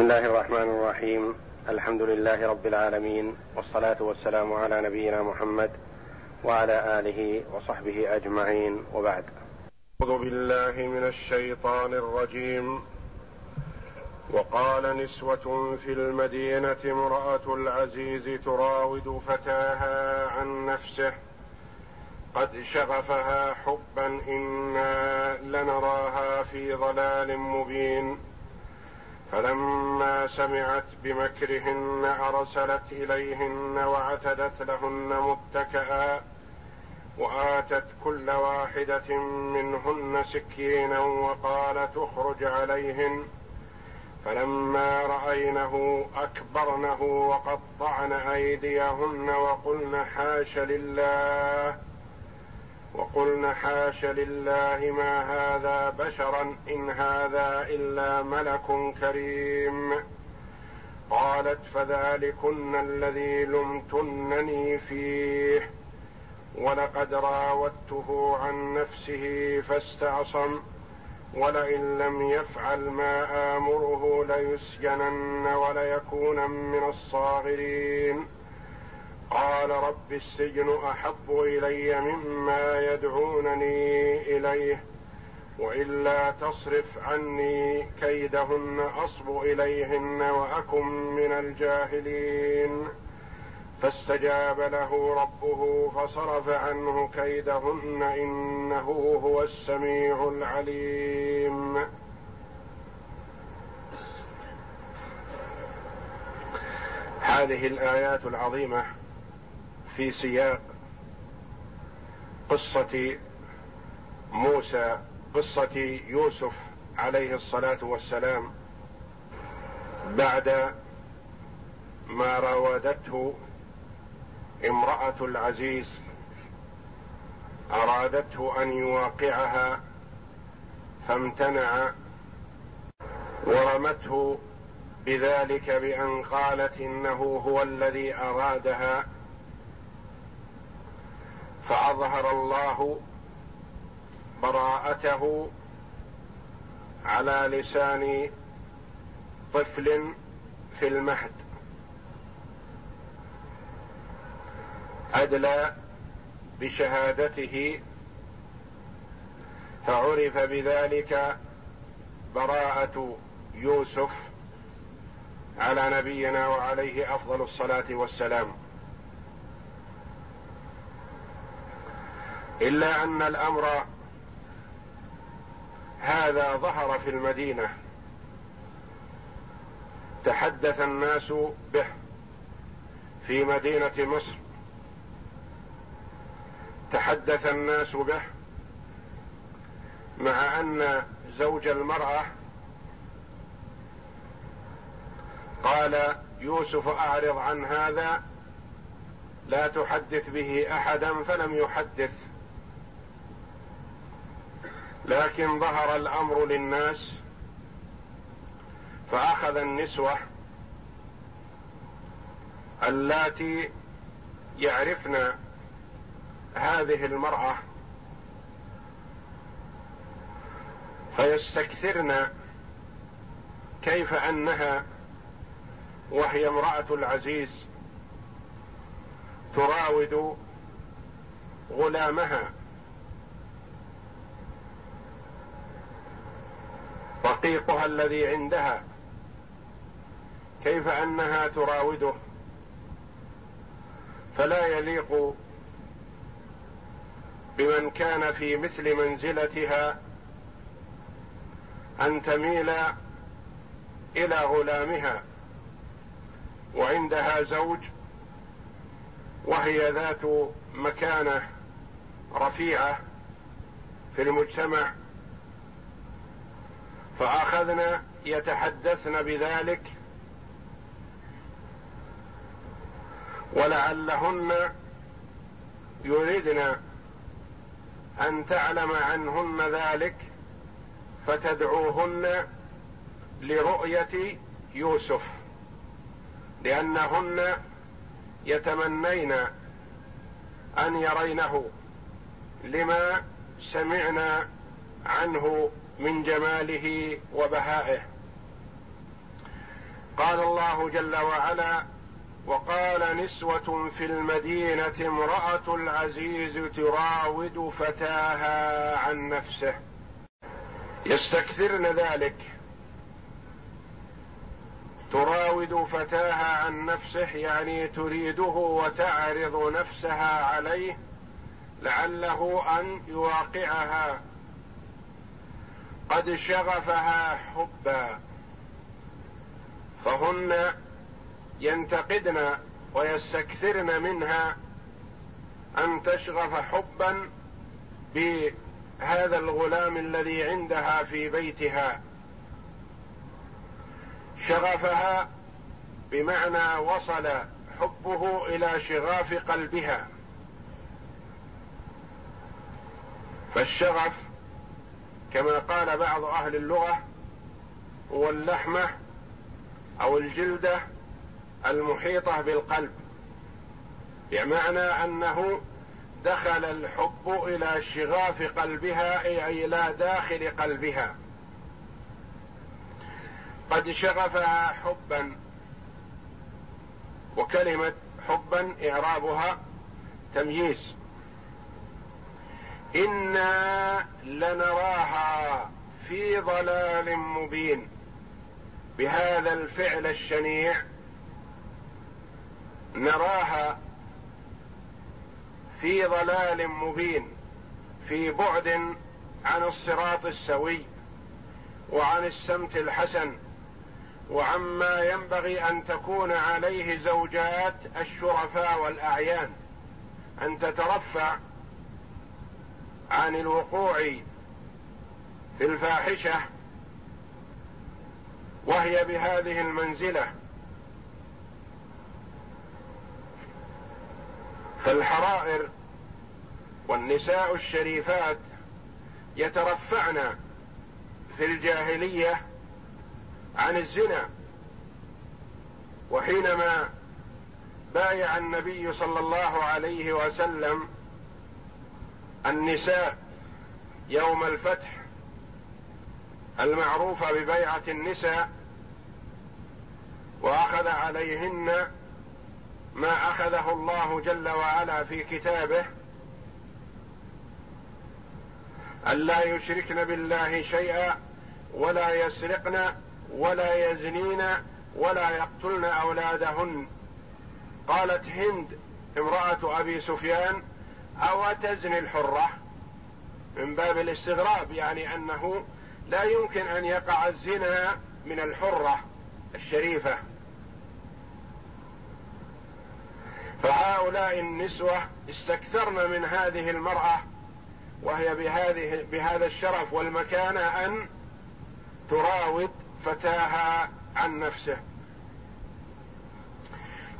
بسم الله الرحمن الرحيم الحمد لله رب العالمين والصلاه والسلام على نبينا محمد وعلى اله وصحبه اجمعين وبعد اعوذ بالله من الشيطان الرجيم وقال نسوه في المدينة امراه العزيز تراود فتاها عن نفسه قد شغفها حبا أنا لنراها في ضلال مبين فلما سمعت بمكرهن أرسلت إليهن وأعتدت لهن متكئا وآتت كل واحدة منهن سكينا وقالت اخرج عليهن. فلما رأينه أكبرنه وقطعن أيديهن وقلن حاش لله. وقلن حاش لله ما هذا بشرا إن هذا إلا ملك كريم. قالت فذلكن الذي لمتنني فيه. ولقد راودته عن نفسه فاستعصم. ولئن لم يفعل ما آمره ليسجنن وليكون من الصاغرين. قال رب السجن أحب إلي مما يدعونني إليه وإلا تصرف عني كيدهن أصب إليهن وأكن من الجاهلين. فاستجاب له ربه فصرف عنه كيدهن إنه هو السميع العليم. هذه الآيات العظيمة في سياق قصة موسى قصة يوسف عليه الصلاة والسلام بعد ما راودته امرأة العزيز أرادته أن يواقعها فامتنع ورمته بذلك بأن قالت إنه هو الذي أرادها. فأظهر الله براءته على لسان طفل في المهد. أدلى بشهادته فعرف بذلك براءة يوسف على نبينا وعليه أفضل الصلاة والسلام. إلا أن الأمر هذا ظهر في المدينة. تحدث الناس به في مدينة مصر. تحدث الناس به مع أن زوج المرأة قال يوسف أعرض عن هذا لا تحدث به أحدا فلم يحدث. لكن ظهر الأمر للناس فأخذ النسوة اللاتي يعرفن هذه المرأة فيستكثرن كيف أنها وهي امرأة العزيز تراود غلامها. رقيقها الذي عندها. كيف أنها تراوده. فلا يليق بمن كان في مثل منزلتها أن تميل إلى غلامها. وعندها زوج وهي ذات مكانة رفيعة في المجتمع. فاخذن يتحدثن بذلك ولعلهن يريدن أن تعلم عنهن ذلك فتدعوهن لرؤية يوسف لأنهن يتمنين أن يرينه لما سمعنا عنه من جماله وبهائه. قال الله جل وعلا وقال نسوة في المدينة امرأة العزيز تراود فتاها عن نفسه. يستكثرن ذلك. تراود فتاها عن نفسه يعني تريده وتعرض نفسها عليه لعله أن يواقعها. قد شغفها حبا فهن ينتقدن ويستكثرن منها أن تشغف حبا بهذا الغلام الذي عندها في بيتها. شغفها بمعنى وصل حبه إلى شغاف قلبها. فالشغف كما قال بعض أهل اللغة هو اللحمه أو الجلده المحيطة بالقلب. بمعنى أنه دخل الحب إلى شغاف قلبها أي إلى داخل قلبها. قد شغفها حبا وكلمة حبا إعرابها تمييز. إنا لنراها في ضلال مبين. بهذا الفعل الشنيع نراها في ضلال مبين في بعد عن الصراط السوي وعن السمت الحسن وعما ينبغي أن تكون عليه زوجات الشرفاء والأعيان أن تترفع عن الوقوع في الفاحشة وهي بهذه المنزلة. فالحرائر والنساء الشريفات يترفعن في الجاهلية عن الزنا. وحينما بايع النبي صلى الله عليه وسلم النساء يوم الفتح المعروفه ببيعة النساء وأخذ عليهن ما أخذه الله جل وعلا في كتابه الا يشركن بالله شيئا ولا يسرقن ولا يزنين ولا يقتلن أولادهن. قالت هند امرأة أبي سفيان أو تزني الحرة؟ من باب الاستغراب يعني أنه لا يمكن أن يقع الزنا من الحرة الشريفة. فهؤلاء النسوة استكثرن من هذه المرأة وهي بهذه بهذا الشرف والمكانة أن تراود فتاها عن نفسه.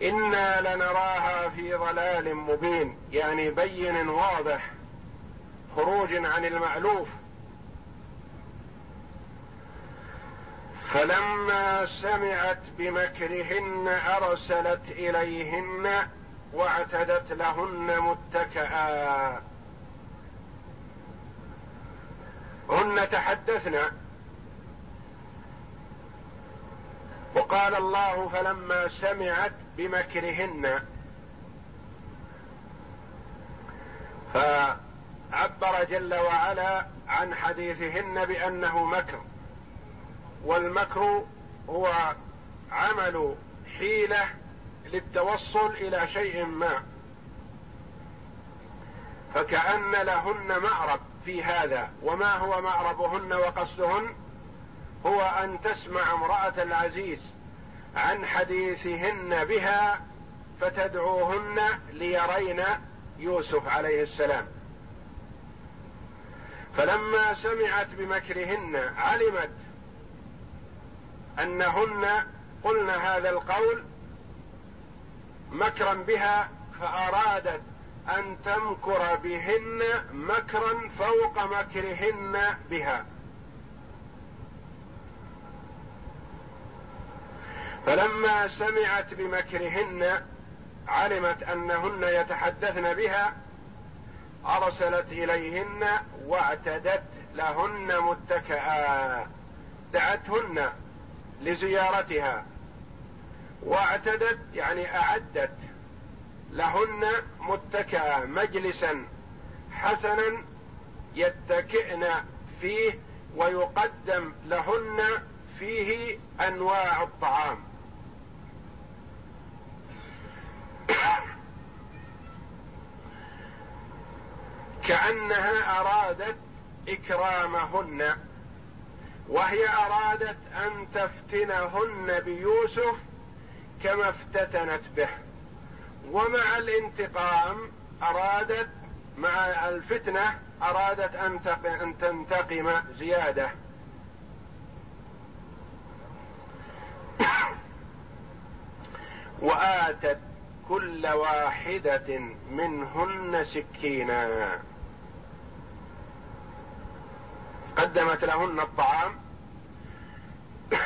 أنا لنراها في ضلال مبين. يعني بين واضح. خروج عن المألوف. فلما سمعت بمكرهن أرسلت إليهن واعتدت لهن متكئا. هن تحدثن. وقال الله فلما سمعت بمكرهن. فعبر جل وعلا عن حديثهن بأنه مكر. والمكر هو عمل حيلة للتوصل إلى شيء ما. فكأن لهن معرب في هذا. وما هو معربهن وقصدهن؟ هو أن تسمع امرأة العزيز عن حديثهن بها فتدعوهن ليرين يوسف عليه السلام. فلما سمعت بمكرهن علمت أنهن قلن هذا القول مكرا بها فأرادت أن تمكر بهن مكرا فوق مكرهن بها. فلما سمعت بمكرهن علمت أنهن يتحدثن بها أرسلت إليهن واعتدت لهن متكئا دعتهن لزيارتها. واعتدت يعني أعدت لهن متكئا مجلسا حسنا يتكئن فيه ويقدم لهن فيه أنواع الطعام. كانها أرادت إكرامهن وهي أرادت أن تفتنهن بيوسف كما افتتنت به. ومع الانتقام أرادت مع الفتنة أرادت أن تنتقم زيادة. وآتت كل واحدة منهن سكينا قدمت لهن الطعام.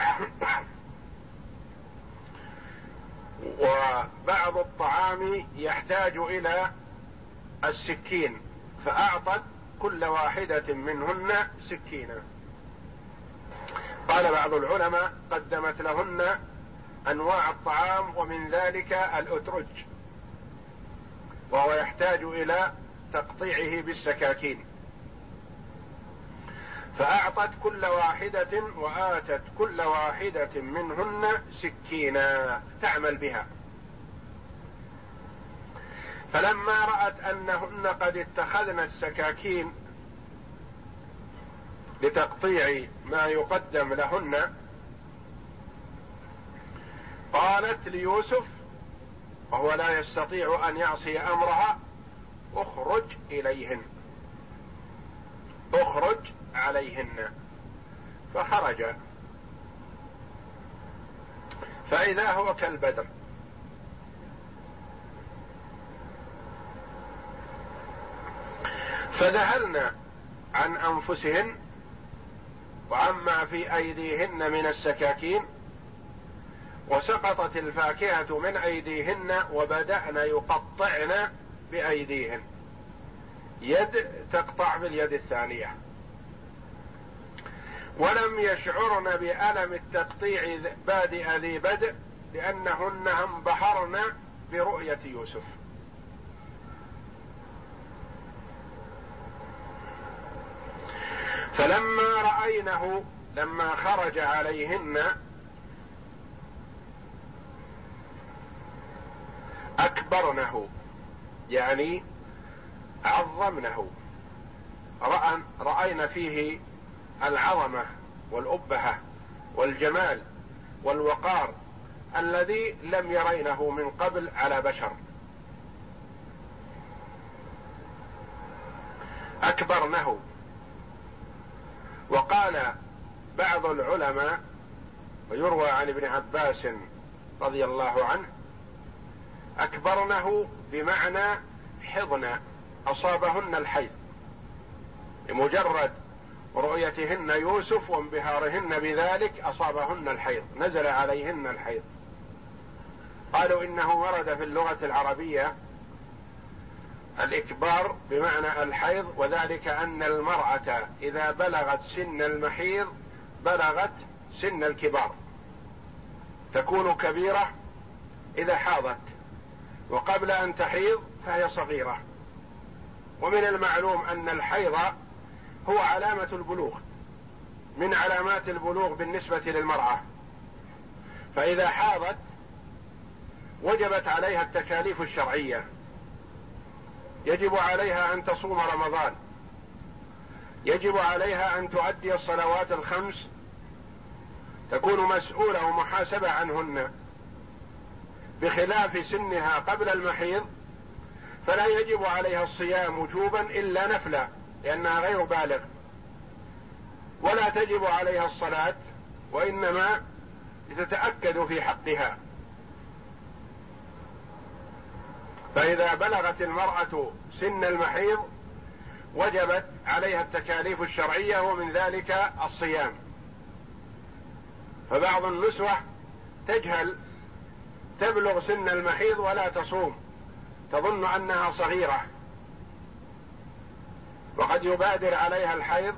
وبعض الطعام يحتاج إلى السكين فأعطت كل واحدة منهن سكينا قال بعض العلماء قدمت لهن أنواع الطعام ومن ذلك الأترج وهو يحتاج إلى تقطيعه بالسكاكين. فأعطت كل واحدة وآتت كل واحدة منهن سكينا تعمل بها. فلما رأت أنهن قد اتخذن السكاكين لتقطيع ما يقدم لهن قالت ليوسف وهو لا يستطيع أن يعصي أمرها اخرج إليهن. اخرج عليهن. فخرج. فإذا هو كالبدر. فذهلن عن أنفسهن وعما في أيديهن من السكاكين وسقطت الفاكهة من أيديهن وبدأن يقطعن بأيديهن. يد تقطع باليد الثانية. ولم يشعرن بألم التقطيع بادئ ذي بدء لأنهن انبهرن برؤية يوسف. فلما رأينه لما خرج عليهن أكبرنه يعني عظمنه. رأينا فيه العظمة والأبهة والجمال والوقار الذي لم يرينه من قبل على بشر. أكبرنه. وقال بعض العلماء ويروى عن ابن عباس رضي الله عنه أكبرنه بمعنى حضن أصابهن الحيض. لمجرد رؤيتهن يوسف وانبهارهن بذلك أصابهن الحيض نزل عليهن الحيض. قالوا إنه ورد في اللغة العربية الإكبار بمعنى الحيض وذلك أن المرأة إذا بلغت سن المحيض بلغت سن الكبار. تكون كبيرة إذا حاضت. وقبل أن تحيض فهي صغيرة. ومن المعلوم أن الحيض هو علامة البلوغ من علامات البلوغ بالنسبة للمرأة. فإذا حاضت وجبت عليها التكاليف الشرعية. يجب عليها أن تصوم رمضان. يجب عليها أن تؤدي الصلوات الخمس. تكون مسؤولة ومحاسبة عنهن. بخلاف سنها قبل المحيض فلا يجب عليها الصيام وجوبا إلا نفلا لأنها غير بالغ ولا تجب عليها الصلاة وإنما تتأكد في حقها. فإذا بلغت المرأة سن المحيض وجبت عليها التكاليف الشرعية ومن ذلك الصيام. فبعض النسوة تجهل تبلغ سن المحيض ولا تصوم. تظن أنها صغيرة. وقد يبادر عليها الحيض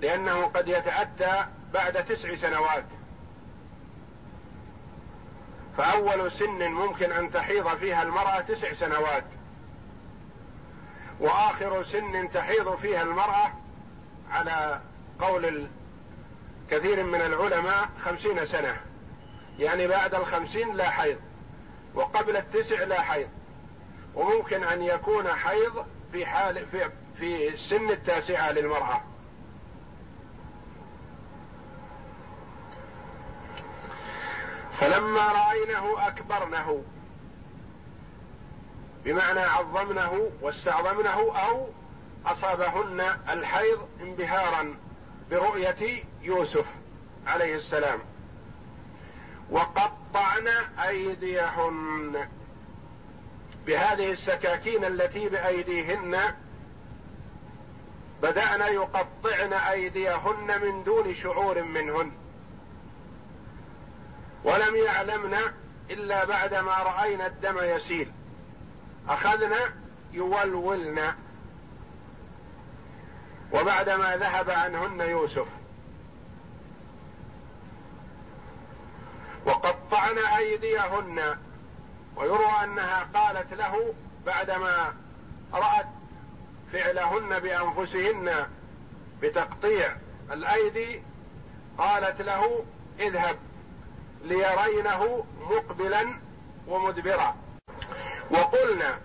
لأنه قد يتأتى بعد تسع سنوات. فأول سن ممكن أن تحيض فيها المرأة تسع سنوات. وآخر سن تحيض فيها المرأة على قول كثير من العلماء خمسين سنة. يعني بعد الخمسين لا حيض وقبل التسع لا حيض وممكن أن يكون حيض في حال في في السن التاسعة للمرأة. فلما رأينه أكبرنه بمعنى عظمنه واستعظمنه أو أصابهن الحيض انبهارا برؤية يوسف عليه السلام. وقطعن أيديهن. بهذه السكاكين التي بأيديهن بدأن يقطعن أيديهن من دون شعور منهن. ولم يعلمن إلا بعدما رأينا الدم يسيل. أخذنا يولولن. وبعدما ذهب عنهن يوسف. وقطعن أيديهن. ويروى أنها قالت له بعدما رأت فعلهن بأنفسهن بتقطيع الأيدي قالت له اذهب ليرينه مقبلا ومدبرا. وقلنا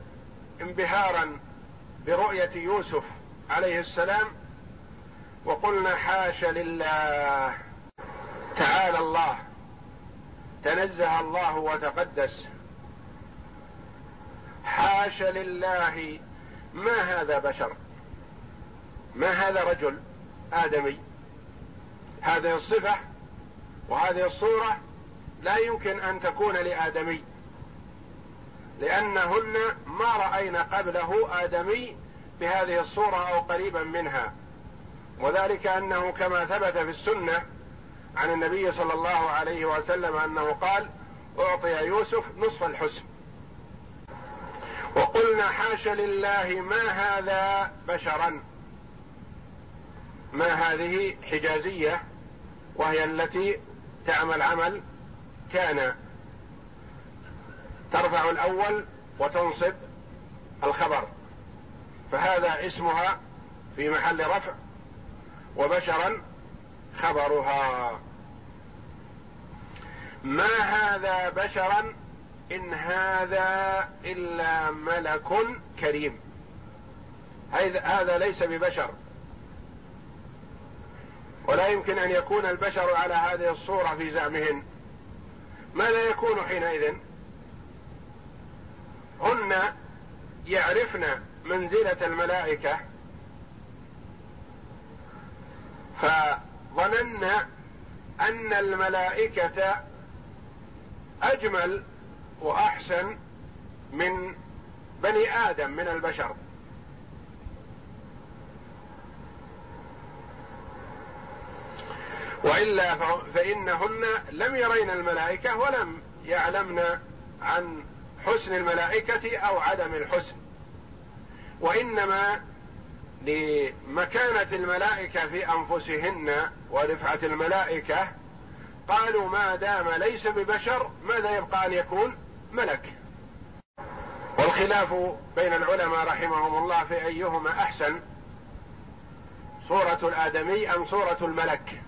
انبهارا برؤية يوسف عليه السلام وقلنا حاش لله. تعالى الله. تنزه الله وتقدس. حاش لله ما هذا بشر؟ ما هذا رجل آدمي؟ هذه الصفة وهذه الصورة لا يمكن أن تكون لآدمي لأنهن ما رأينا قبله آدمي بهذه الصورة أو قريبا منها. وذلك أنه كما ثبت في السنة عن النبي صلى الله عليه وسلم أنه قال أعطي يوسف نصف الحسن. وقلنا حاش لله ما هذا بشرا؟ ما هذه حجازية؟ وهي التي تعمل عمل كان. ترفع الأول وتنصب الخبر. فهذا اسمها في محل رفع. وبشرا خبرها. ما هذا بشرا إن هذا إلا ملك كريم. هذا ليس ببشر. ولا يمكن أن يكون البشر على هذه الصورة في زعمهن ماذا يكون حينئذ؟ هن يعرفن منزلة الملائكة. فظننا أن الملائكة أجمل وأحسن من بني آدم من البشر. وإلا فإنهن لم يرين الملائكة ولم يعلمن عن حسن الملائكة أو عدم الحسن. وإنما لمكانة الملائكة في أنفسهن ورفعة الملائكة قالوا ما دام ليس ببشر ماذا يبقى أن يكون ملك؟ والخلاف بين العلماء رحمهم الله في أيهما أحسن صورة الآدمي أم صورة الملك؟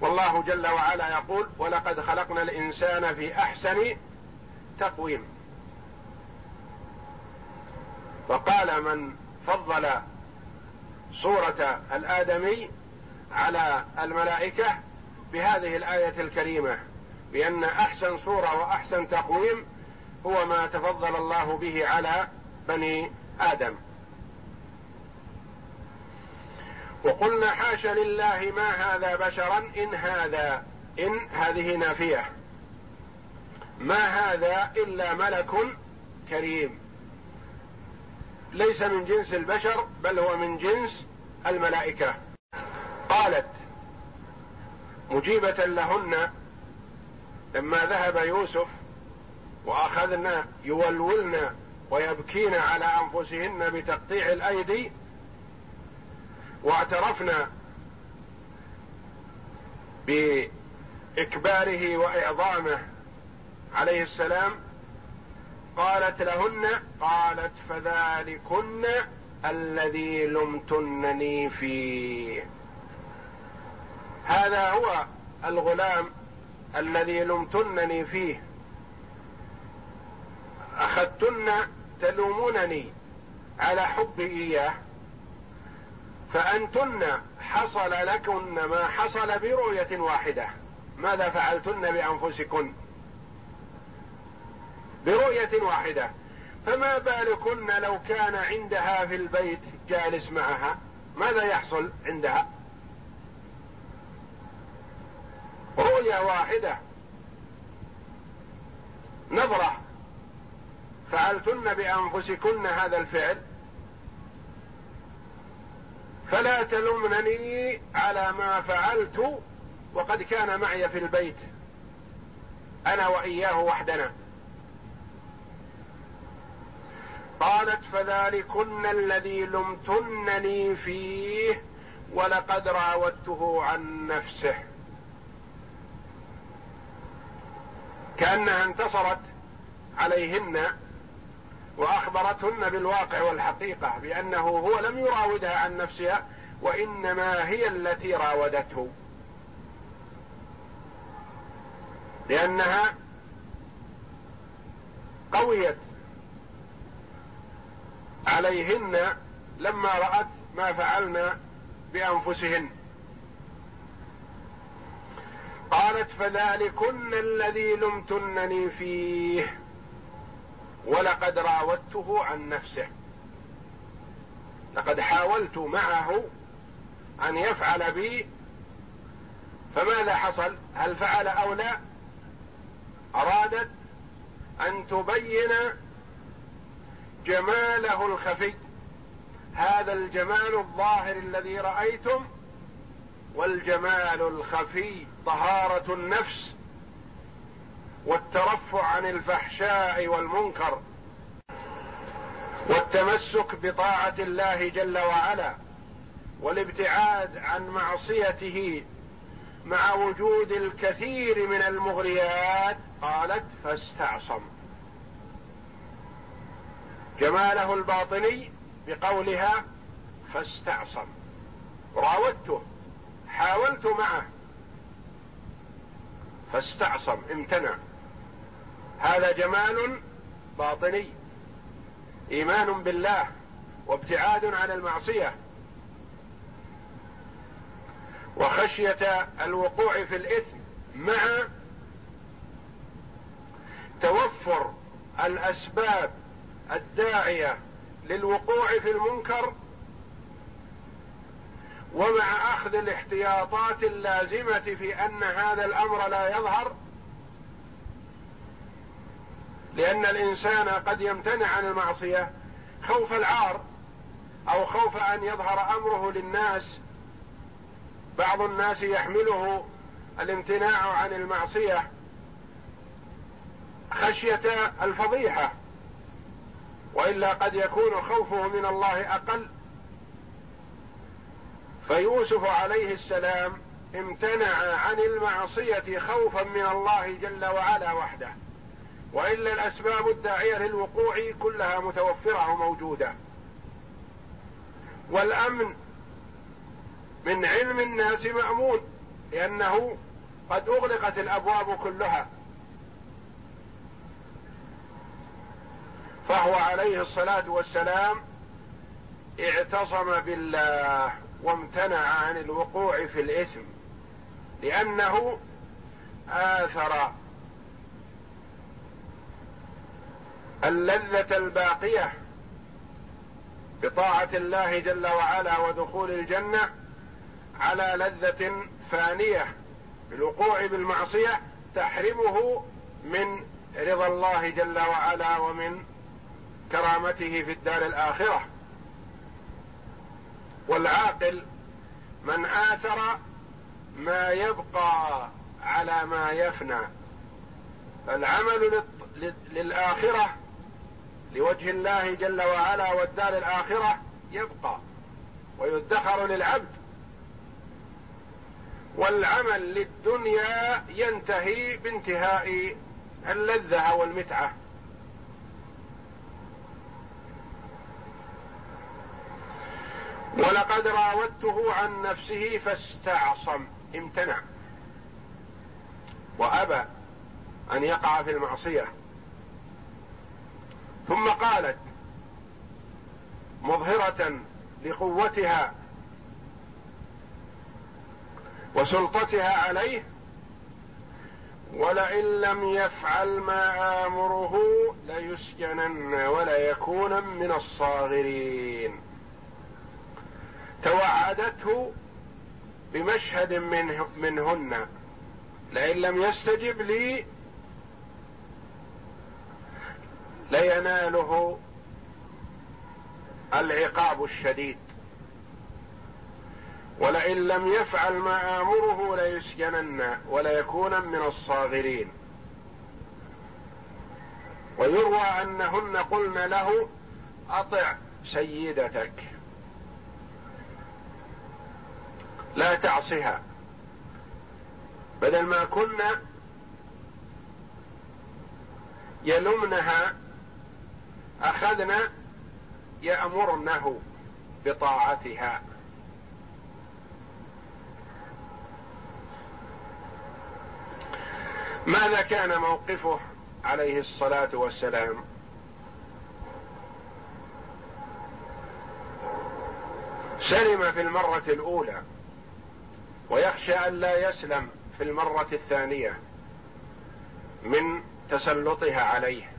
والله جل وعلا يقول ولقد خلقنا الإنسان في أحسن تقويم وقال من فضل صورة الآدمي على الملائكة بهذه الآية الكريمة بأن أحسن صورة وأحسن تقويم هو ما تفضل الله به على بني آدم. وقلنا حاش لله ما هذا بشرا إن هذا إن هذه نافية. ما هذا إلا ملك كريم. ليس من جنس البشر بل هو من جنس الملائكة. قالت مجيبة لهن لما ذهب يوسف واخذنا يولولن ويبكين على أنفسهن بتقطيع الأيدي واعترفنا بإكباره وإعظامه عليه السلام قالت لهن قالت فذلكن الذي لمتنني فيه. هذا هو الغلام الذي لمتنني فيه. أخذتن تلومونني على حبي إياه فأنتن حصل لكن ما حصل برؤية واحدة. ماذا فعلتن بأنفسكن؟ برؤية واحدة. فما بالكن لو كان عندها في البيت جالس معها؟ ماذا يحصل عندها؟ رؤية واحدة. نظرة. فعلتن بأنفسكن هذا الفعل؟ فلا تلمنني على ما فعلت وقد كان معي في البيت. أنا وإياه وحدنا. قالت فذلكن الذي لمتنني فيه ولقد راودته عن نفسه. كأنها انتصرت عليهن وأخبرتهن بالواقع والحقيقة بأنه هو لم يراودها عن نفسها وإنما هي التي راودته. لأنها قويت عليهن لما رأت ما فعلن بأنفسهن. قالت فذلكن الذي لمتنني فيه ولقد راودته عن نفسه. لقد حاولت معه أن يفعل بي فماذا حصل؟ هل فعل أو لا؟ أرادت أن تبين جماله الخفي. هذا الجمال الظاهر الذي رأيتم والجمال الخفي طهارة النفس والترفع عن الفحشاء والمنكر والتمسك بطاعة الله جل وعلا والابتعاد عن معصيته مع وجود الكثير من المغريات. قالت فاستعصم. جماله الباطني بقولها فاستعصم. راودته حاولت معه. فاستعصم امتنع. هذا جمال باطني. إيمان بالله وابتعاد عن المعصية. وخشية الوقوع في الإثم مع توفر الأسباب الداعية للوقوع في المنكر ومع أخذ الاحتياطات اللازمة في أن هذا الأمر لا يظهر لأن الإنسان قد يمتنع عن المعصية خوف العار أو خوف أن يظهر أمره للناس. بعض الناس يحمله الامتناع عن المعصية خشية الفضيحة. وإلا قد يكون خوفه من الله أقل. فيوسف عليه السلام امتنع عن المعصية خوفا من الله جل وعلا وحده. وإلا الأسباب الداعية للوقوع كلها متوفرة وموجودة. والأمن من علم الناس مأمون لأنه قد أغلقت الأبواب كلها. فهو عليه الصلاة والسلام اعتصم بالله وامتنع عن الوقوع في الإثم لأنه آثر اللذة الباقية بطاعة الله جل وعلا ودخول الجنة على لذة فانية بالوقوع بالمعصية تحرمه من رضا الله جل وعلا ومن كرامته في الدار الآخرة. والعاقل من آثر ما يبقى على ما يفنى. فالعمل للآخرة لوجه الله جل وعلا والدار الآخرة يبقى ويدخر للعبد. والعمل للدنيا ينتهي بانتهاء اللذة والمتعة. ولقد راودته عن نفسه فاستعصم. امتنع. وأبى أن يقع في المعصية. ثم قالت مظهرة لقوتها وسلطتها عليه ولئن لم يفعل ما آمره ليسجنن وليكون من الصاغرين. توعدته بمشهد منه منهن. لئن لم يستجب لي ليناله العقاب الشديد. ولئن لم يفعل ما آمره ليسجنن وليكون من الصاغرين. ويروى أنهن قلن له أطع سيدتك. لا تعصها بدل ما كنا يلمنها أخذنا يأمرنه بطاعتها. ماذا كان موقفه عليه الصلاة والسلام؟ سلم في المرة الأولى. ويخشى أن لا يسلم في المرة الثانية من تسلطها عليه.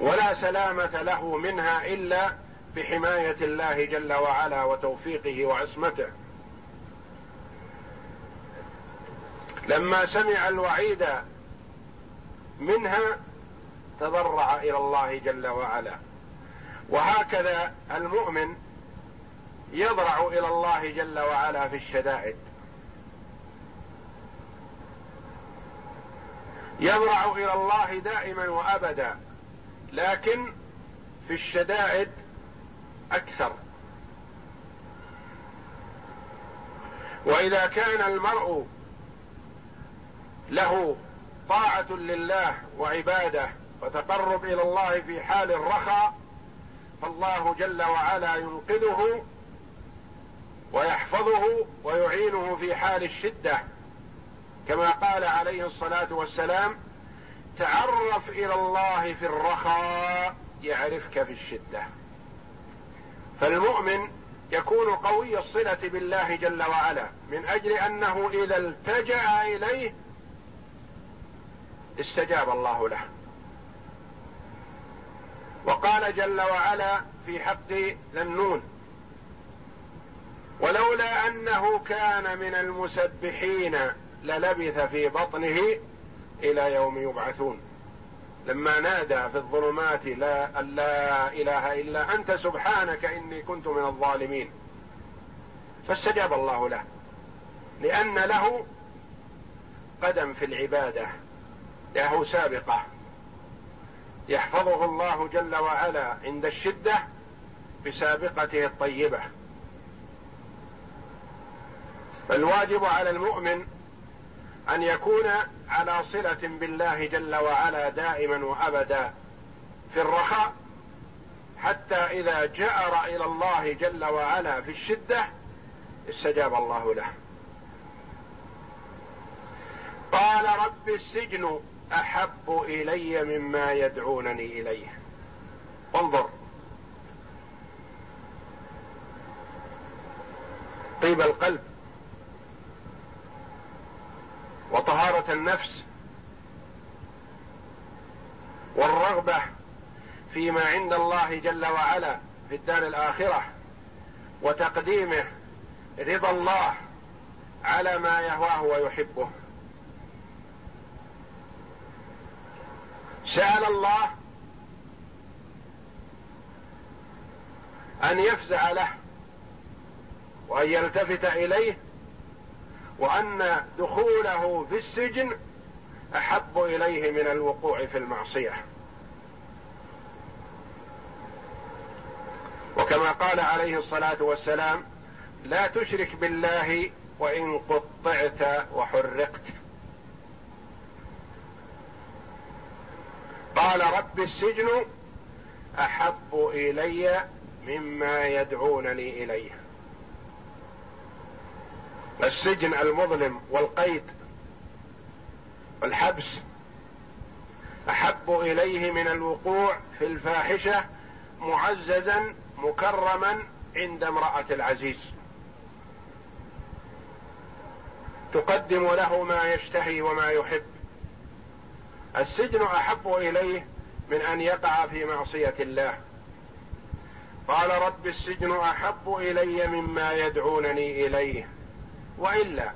ولا سلامة له منها إلا بحماية الله جل وعلا وتوفيقه وعصمته. لما سمع الوعيد منها تضرع إلى الله جل وعلا. وهكذا المؤمن يضرع إلى الله جل وعلا في الشدائد. يضرع إلى الله دائما وأبدا لكن في الشدائد أكثر. وإذا كان المرء له طاعة لله وعبادة وتقرب إلى الله في حال الرخاء فالله جل وعلا ينقذه ويحفظه ويعينه في حال الشدة. كما قال عليه الصلاة والسلام تعرف إلى الله في الرخاء يعرفك في الشدة. فالمؤمن يكون قوي الصلة بالله جل وعلا من أجل أنه إذا التجأ إليه استجاب الله له. وقال جل وعلا في حق ذنون ولولا أنه كان من المسبحين للبث في بطنه إلى يوم يبعثون. لما نادى في الظلمات لا لا إله إلا أنت سبحانك إني كنت من الظالمين. فاستجاب الله له لأن له قدم في العبادة له سابقة. يحفظه الله جل وعلا عند الشدة بسابقته الطيبة. فالواجب على المؤمن أن يكون على صلة بالله جل وعلا دائما وأبدا في الرخاء حتى إذا جأر إلى الله جل وعلا في الشدة استجاب الله له. قال رب السجن أحب إلي مما يدعونني إليه. انظر. طيب القلب. وطهارة النفس والرغبة فيما عند الله جل وعلا في الدار الآخرة وتقديمه رضا الله على ما يهواه ويحبه. سأل الله أن يفزع له وأن يلتفت إليه وأن دخوله في السجن أحب إليه من الوقوع في المعصية. وكما قال عليه الصلاة والسلام لا تشرك بالله وإن قطعت وحرقت. قال رب السجن أحب إلي مما يدعونني إليه. السجن المظلم والقيد والحبس أحب إليه من الوقوع في الفاحشة معززا مكرما عند امرأة العزيز. تقدم له ما يشتهي وما يحب. السجن أحب إليه من أن يقع في معصية الله. قال رب السجن أحب إلي مما يدعونني إليه. وإلا